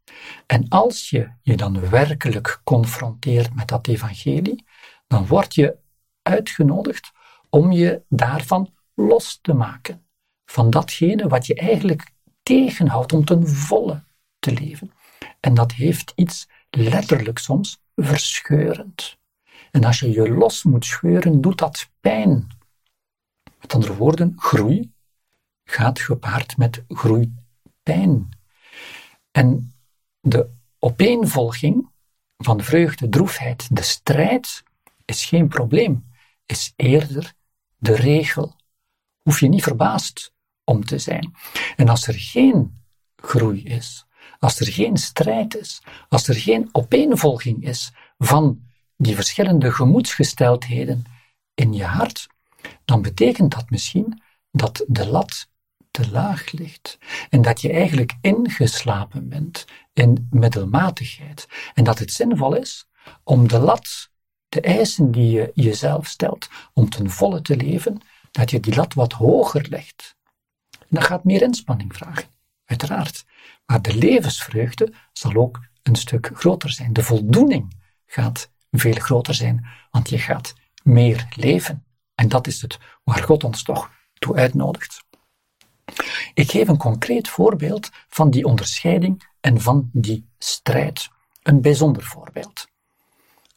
En als je je dan werkelijk confronteert met dat evangelie, dan word je uitgenodigd om je daarvan los te maken. Van datgene wat je eigenlijk tegenhoudt om ten volle te leven. En dat heeft iets letterlijk soms verscheurend. En als je je los moet scheuren, doet dat pijn. Met andere woorden, groei gaat gepaard met groeipijn. En de opeenvolging van vreugde, droefheid, de strijd, is geen probleem, is eerder de regel. Hoef je niet verbaasd om te zijn. En als er geen groei is, als er geen strijd is, als er geen opeenvolging is van die verschillende gemoedsgesteldheden in je hart, dan betekent dat misschien dat de lat te laag ligt en dat je eigenlijk ingeslapen bent in middelmatigheid en dat het zinvol is om de lat, de eisen die je jezelf stelt, om ten volle te leven, dat je die lat wat hoger legt. Dat gaat meer inspanning vragen, uiteraard. Maar de levensvreugde zal ook een stuk groter zijn. De voldoening gaat veel groter zijn, want je gaat meer leven. En dat is het waar God ons toch toe uitnodigt. Ik geef een concreet voorbeeld van die onderscheiding en van die strijd. Een bijzonder voorbeeld.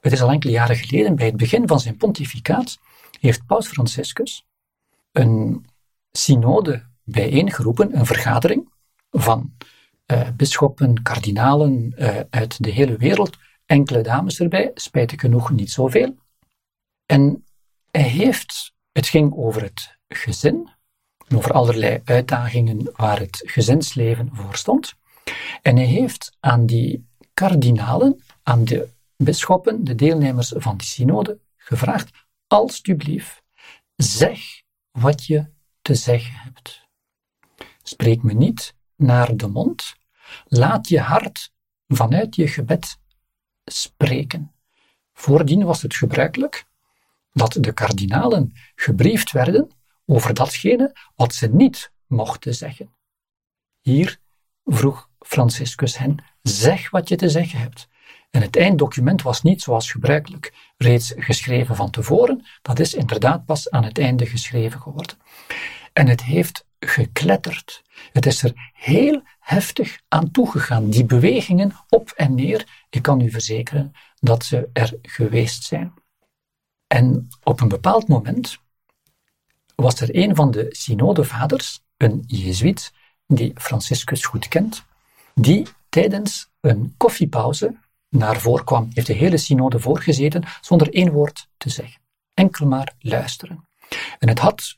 Het is al enkele jaren geleden, bij het begin van zijn pontificaat, heeft Paus Franciscus een synode bijeengeroepen, een vergadering van uh, bisschoppen, kardinalen uh, uit de hele wereld, enkele dames erbij, spijtig genoeg niet zoveel. En hij heeft, het ging over het gezin, over allerlei uitdagingen waar het gezinsleven voor stond. En hij heeft aan die kardinalen, aan de bisschoppen, de deelnemers van die synode, gevraagd: Alsjeblieft, zeg wat je te zeggen hebt. Spreek me niet naar de mond. Laat je hart vanuit je gebed spreken. Voordien was het gebruikelijk dat de kardinalen gebriefd werden over datgene wat ze niet mochten zeggen. Hier vroeg Franciscus hen: zeg wat je te zeggen hebt. En het einddocument was niet zoals gebruikelijk reeds geschreven van tevoren, dat is inderdaad pas aan het einde geschreven geworden. En het heeft gekletterd. Het is er heel heftig aan toegegaan. Die bewegingen op en neer, ik kan u verzekeren dat ze er geweest zijn. En op een bepaald moment was er een van de synodevaders, een Jezuïet, die Franciscus goed kent, die tijdens een koffiepauze naar voren kwam, heeft de hele synode voorgezeten zonder één woord te zeggen. Enkel maar luisteren. En het had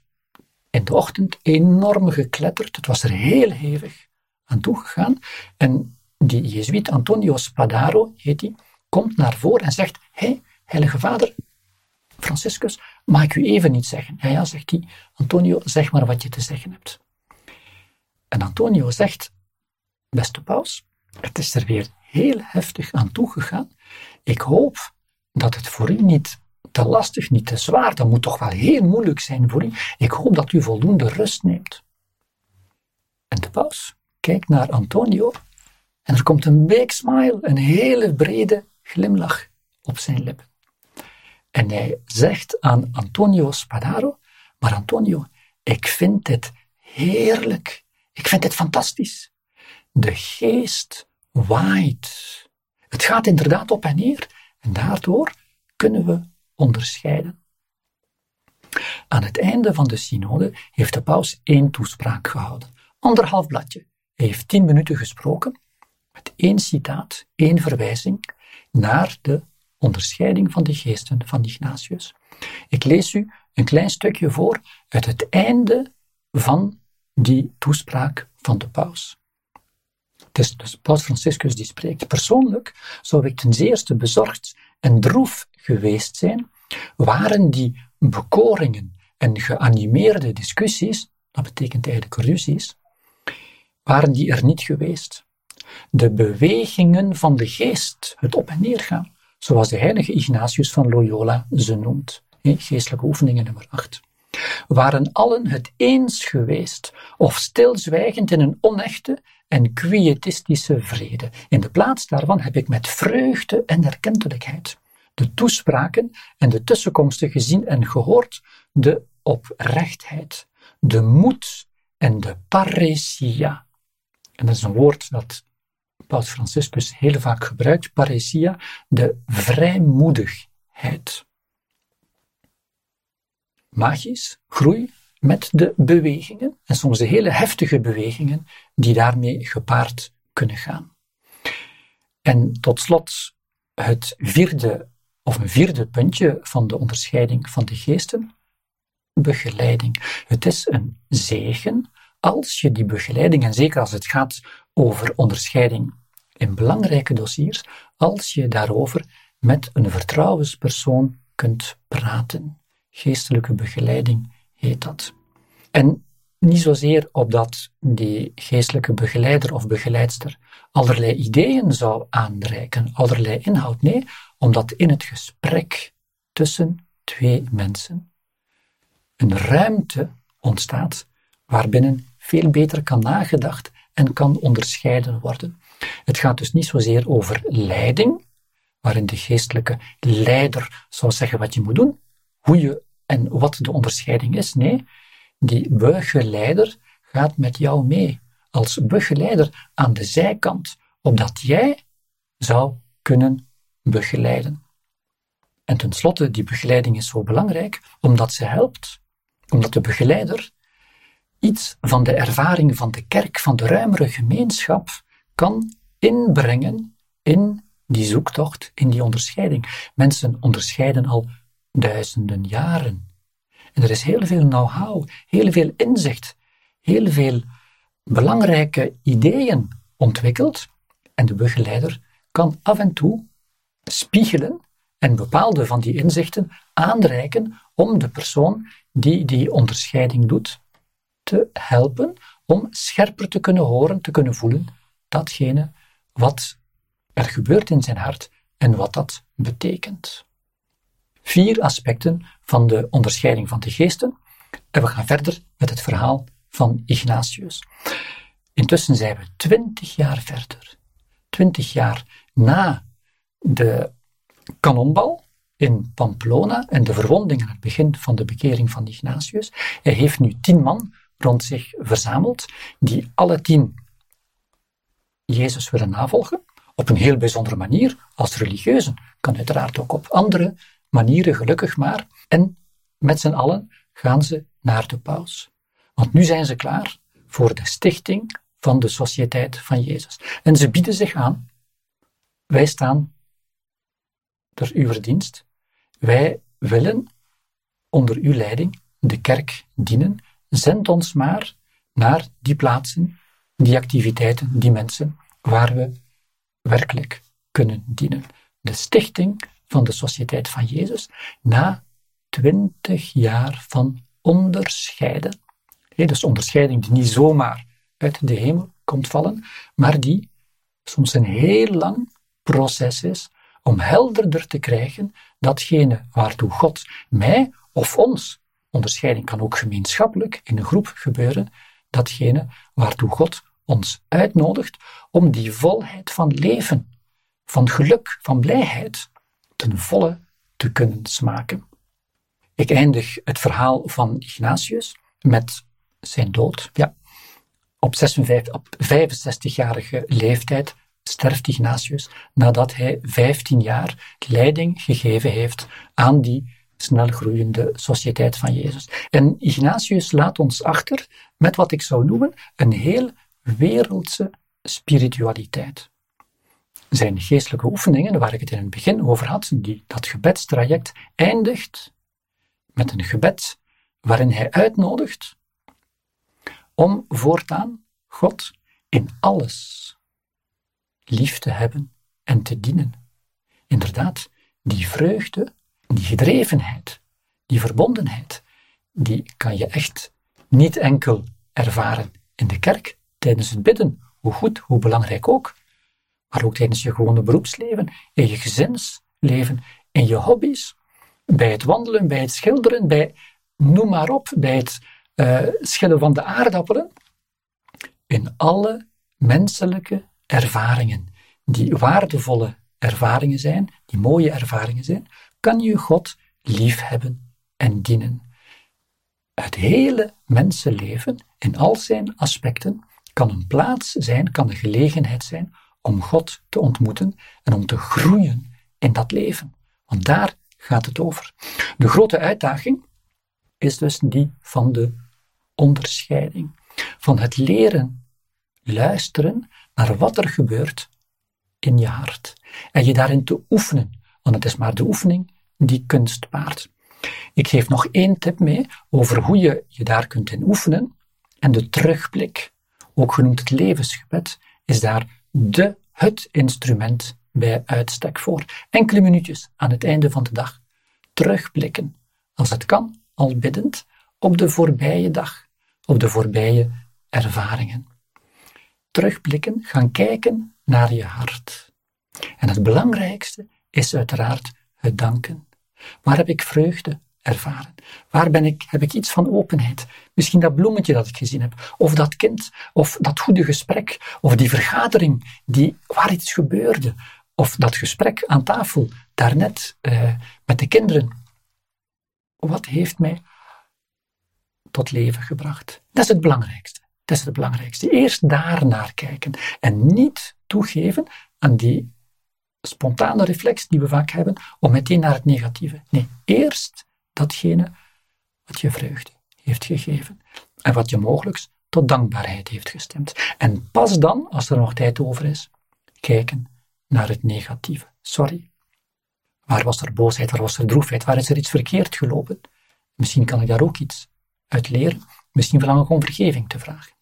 in de ochtend enorm gekletterd, het was er heel hevig aan toegegaan. En die Jezuïet Antonio Spadaro, heet hij, komt naar voren en zegt, hey, heilige vader, Franciscus, mag ik u even iets zeggen? Ja, ja, zegt hij. Antonio, zeg maar wat je te zeggen hebt. En Antonio zegt, beste paus, het is er weer heel heftig aan toegegaan. Ik hoop dat het voor u niet te lastig, niet te zwaar, dat moet toch wel heel moeilijk zijn voor u. Ik hoop dat u voldoende rust neemt. En de paus kijkt naar Antonio en er komt een big smile, een hele brede glimlach op zijn lippen. En hij zegt aan Antonio Spadaro, maar Antonio, ik vind dit heerlijk. Ik vind dit fantastisch. De geest waait. Het gaat inderdaad op en neer. En daardoor kunnen we onderscheiden. Aan het einde van de synode heeft de paus één toespraak gehouden. Anderhalf bladje. Hij heeft tien minuten gesproken met één citaat, één verwijzing naar de onderscheiding van de geesten van Ignatius. Ik lees u een klein stukje voor uit het einde van die toespraak van de paus. Is dus Paus Franciscus die spreekt. Persoonlijk zou ik ten zeerste bezorgd en droef geweest zijn, waren die bekoringen en geanimeerde discussies, dat betekent eigenlijk ruzies, waren die er niet geweest. De bewegingen van de geest, het op en neer gaan, zoals de heilige Ignatius van Loyola ze noemt. Geestelijke oefeningen nummer 8. waren allen het eens geweest, of stilzwijgend in een onechte en quietistische vrede. In de plaats daarvan heb ik met vreugde en erkentelijkheid de toespraken en de tussenkomsten gezien en gehoord, de oprechtheid, de moed en de paresia. En dat is een woord dat Paus Franciscus heel vaak gebruikt, paresia, de vrijmoedigheid. Magisch, groei met de bewegingen, en soms de hele heftige bewegingen, die daarmee gepaard kunnen gaan. En tot slot het vierde, of een vierde puntje van de onderscheiding van de geesten, begeleiding. Het is een zegen als je die begeleiding, en zeker als het gaat over onderscheiding in belangrijke dossiers, als je daarover met een vertrouwenspersoon kunt praten. Geestelijke begeleiding dat. En niet zozeer opdat die geestelijke begeleider of begeleidster allerlei ideeën zou aanreiken, allerlei inhoud. Nee, omdat in het gesprek tussen twee mensen een ruimte ontstaat waarbinnen veel beter kan nagedacht en kan onderscheiden worden. Het gaat dus niet zozeer over leiding, waarin de geestelijke leider zou zeggen wat je moet doen, hoe je en wat de onderscheiding is. Nee, die begeleider gaat met jou mee, als begeleider aan de zijkant, opdat jij zou kunnen begeleiden. En tenslotte, die begeleiding is zo belangrijk, omdat ze helpt, omdat de begeleider iets van de ervaring van de kerk, van de ruimere gemeenschap, kan inbrengen in die zoektocht, in die onderscheiding. Mensen onderscheiden al duizenden jaren. En er is heel veel know-how, heel veel inzicht, heel veel belangrijke ideeën ontwikkeld. En de begeleider kan af en toe spiegelen en bepaalde van die inzichten aanreiken om de persoon die die onderscheiding doet te helpen om scherper te kunnen horen, te kunnen voelen datgene wat er gebeurt in zijn hart en wat dat betekent. Vier aspecten van de onderscheiding van de geesten. En we gaan verder met het verhaal van Ignatius. Intussen zijn we twintig jaar verder. Twintig jaar na de kanonbal in Pamplona en de verwonding aan het begin van de bekering van Ignatius. Hij heeft nu tien man rond zich verzameld, die alle tien Jezus willen navolgen, op een heel bijzondere manier, als religieuzen, kan uiteraard ook op andere manieren, gelukkig maar. En met z'n allen gaan ze naar de paus. Want nu zijn ze klaar voor de stichting van de Sociëteit van Jezus. En ze bieden zich aan. Wij staan ter uw dienst. Wij willen onder uw leiding de kerk dienen Zend ons maar naar die plaatsen, die activiteiten, die mensen waar we werkelijk kunnen dienen. De stichting van de Sociëteit van Jezus na twintig jaar van onderscheiden. dus onderscheiding die niet zomaar uit de hemel komt vallen, maar die soms een heel lang proces is om helderder te krijgen datgene waartoe God mij of ons Onderscheiding kan ook gemeenschappelijk in een groep gebeuren, datgene waartoe God ons uitnodigt om die volheid van leven, van geluk, van blijheid, ten volle te kunnen smaken. Ik eindig het verhaal van Ignatius met zijn dood. Ja, op, 56, op 65-jarige leeftijd sterft Ignatius nadat hij 15 jaar leiding gegeven heeft aan die snel groeiende sociëteit van Jezus. En Ignatius laat ons achter met wat ik zou noemen een heel wereldse spiritualiteit. Zijn geestelijke oefeningen, waar ik het in het begin over had, die, dat gebedstraject, eindigt met een gebed waarin hij uitnodigt om voortaan God in alles lief te hebben en te dienen. Inderdaad, die vreugde die gedrevenheid, die verbondenheid, die kan je echt niet enkel ervaren in de kerk tijdens het bidden, hoe goed, hoe belangrijk ook, maar ook tijdens je gewone beroepsleven, in je gezinsleven, in je hobby's, bij het wandelen, bij het schilderen, bij noem maar op, bij het uh, schillen van de aardappelen. In alle menselijke ervaringen, die waardevolle ervaringen zijn, die mooie ervaringen zijn, kan je God liefhebben en dienen. Het hele mensenleven, in al zijn aspecten, kan een plaats zijn, kan een gelegenheid zijn om God te ontmoeten en om te groeien in dat leven. Want daar gaat het over. De grote uitdaging is dus die van de onderscheiding. Van het leren luisteren naar wat er gebeurt in je hart. En je daarin te oefenen, want het is maar de oefening die kunst waard. Ik geef nog één tip mee over hoe je je daar kunt in oefenen. En de terugblik, ook genoemd het levensgebed, is daar de, het instrument bij uitstek voor. Enkele minuutjes aan het einde van de dag. Terugblikken, als het kan, al biddend, op de voorbije dag, op de voorbije ervaringen. Terugblikken, gaan kijken naar je hart. En het belangrijkste is uiteraard het danken. Waar heb ik vreugde ervaren? Waar ben ik, heb ik iets van openheid? Misschien dat bloemetje dat ik gezien heb, of dat kind, of dat goede gesprek, of die vergadering die, waar iets gebeurde, of dat gesprek aan tafel daarnet uh, met de kinderen. Wat heeft mij tot leven gebracht? Dat is het belangrijkste. Dat is het belangrijkste. Eerst daarnaar kijken en niet toegeven aan die spontane reflex die we vaak hebben om meteen naar het negatieve. Nee, eerst datgene wat je vreugde heeft gegeven en wat je mogelijk tot dankbaarheid heeft gestemd. En pas dan, als er nog tijd over is, kijken naar het negatieve. Sorry. Waar was er boosheid, waar was er droefheid, waar is er iets verkeerd gelopen? Misschien kan ik daar ook iets uit leren. Misschien verlang ik om vergeving te vragen.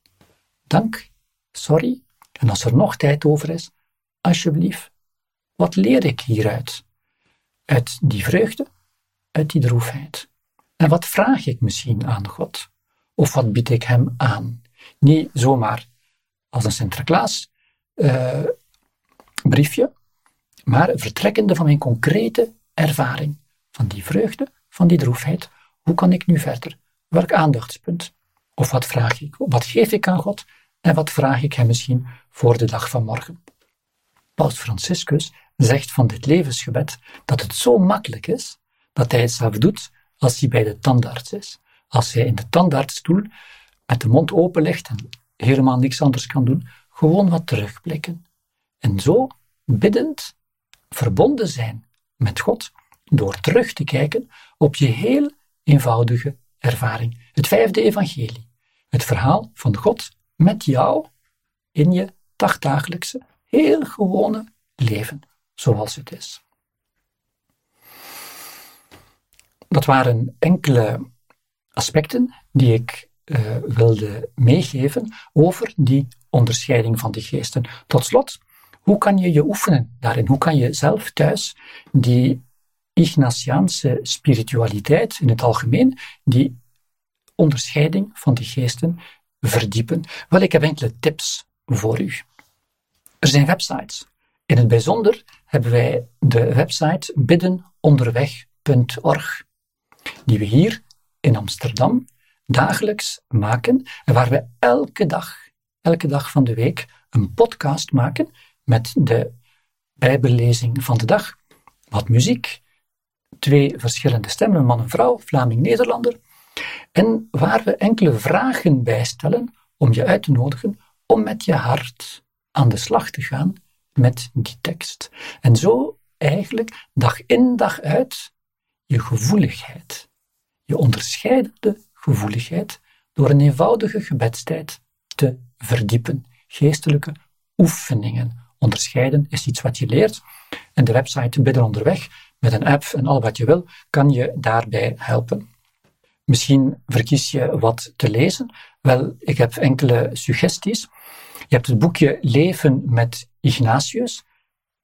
Dank, sorry. En als er nog tijd over is, alsjeblieft, wat leer ik hieruit? Uit die vreugde, uit die droefheid. En wat vraag ik misschien aan God? Of wat bied ik Hem aan? Niet zomaar als een Sinterklaas uh, briefje, maar vertrekkende van mijn concrete ervaring. Van die vreugde, van die droefheid. Hoe kan ik nu verder? Welk aandachtspunt? Of wat vraag ik? Wat geef ik aan God? En wat vraag ik Hem misschien voor de dag van morgen? Paus Franciscus zegt van dit levensgebed dat het zo makkelijk is dat hij zelf doet als hij bij de tandarts is. Als hij in de tandartsstoel met de mond open ligt en helemaal niks anders kan doen, gewoon wat terugblikken. En zo biddend verbonden zijn met God door terug te kijken op je heel eenvoudige ervaring. Het vijfde evangelie. Het verhaal van God met jou in je dagdagelijkse, heel gewone leven zoals het is. Dat waren enkele aspecten die ik uh, wilde meegeven over die onderscheiding van de geesten. Tot slot, hoe kan je je oefenen daarin? Hoe kan je zelf thuis die Ignatiaanse spiritualiteit in het algemeen, die onderscheiding van de geesten verdiepen? Wel, ik heb enkele tips voor u. Er zijn websites. In het bijzonder hebben wij de website biddenonderweg.org, die we hier in Amsterdam dagelijks maken en waar we elke dag, elke dag van de week een podcast maken met de Bijbellezing van de dag, wat muziek, twee verschillende stemmen, een man en vrouw, Vlaming-Nederlander, en waar we enkele vragen bij stellen om je uit te nodigen om met je hart aan de slag te gaan met die tekst. En zo eigenlijk dag in dag uit je gevoeligheid, je onderscheidende gevoeligheid, door een eenvoudige gebedstijd te verdiepen. Geestelijke oefeningen. Onderscheiden is iets wat je leert. En de website Bidden Onderweg, met een app en al wat je wil, kan je daarbij helpen. Misschien verkies je wat te lezen. Wel, ik heb enkele suggesties. Je hebt het boekje Leven met Ignatius,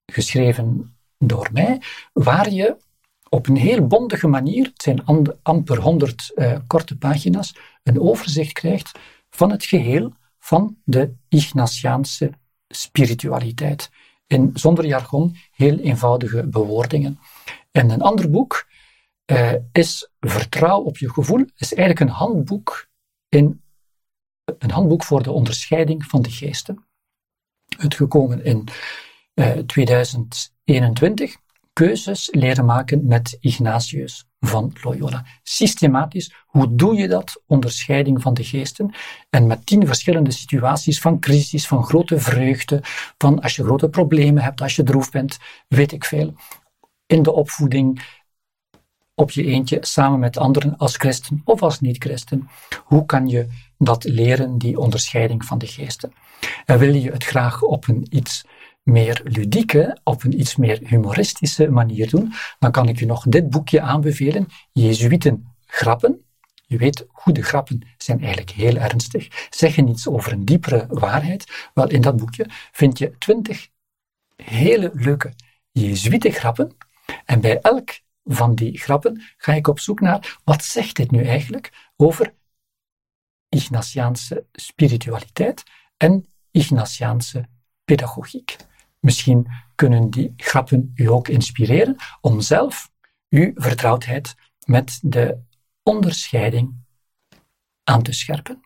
geschreven door mij, waar je op een heel bondige manier, het zijn amper honderd uh, korte pagina's, een overzicht krijgt van het geheel van de Ignatiaanse spiritualiteit. In, zonder jargon, heel eenvoudige bewoordingen. En een ander boek, uh, is Vertrouw op je gevoel. is eigenlijk een handboek, in, een handboek voor de onderscheiding van de geesten. Uitgekomen in uh, 2021. Keuzes leren maken met Ignatius van Loyola. Systematisch, hoe doe je dat? Onderscheiding van de geesten. En met tien verschillende situaties van crisis, van grote vreugde, van als je grote problemen hebt, als je droef bent, weet ik veel. In de opvoeding, op je eentje, samen met anderen als christen of als niet-christen. Hoe kan je dat leren, die onderscheiding van de geesten? En wil je het graag op een iets meer ludieke, op een iets meer humoristische manier doen, dan kan ik je nog dit boekje aanbevelen, Jezuïten grappen. Je weet, goede grappen zijn eigenlijk heel ernstig, zeggen iets over een diepere waarheid. Wel, in dat boekje vind je twintig hele leuke Jezuïte grappen. En bij elk van die grappen ga ik op zoek naar, wat zegt dit nu eigenlijk over Ignatiaanse spiritualiteit en Ignatiaanse pedagogiek. Misschien kunnen die grappen u ook inspireren om zelf uw vertrouwdheid met de onderscheiding aan te scherpen.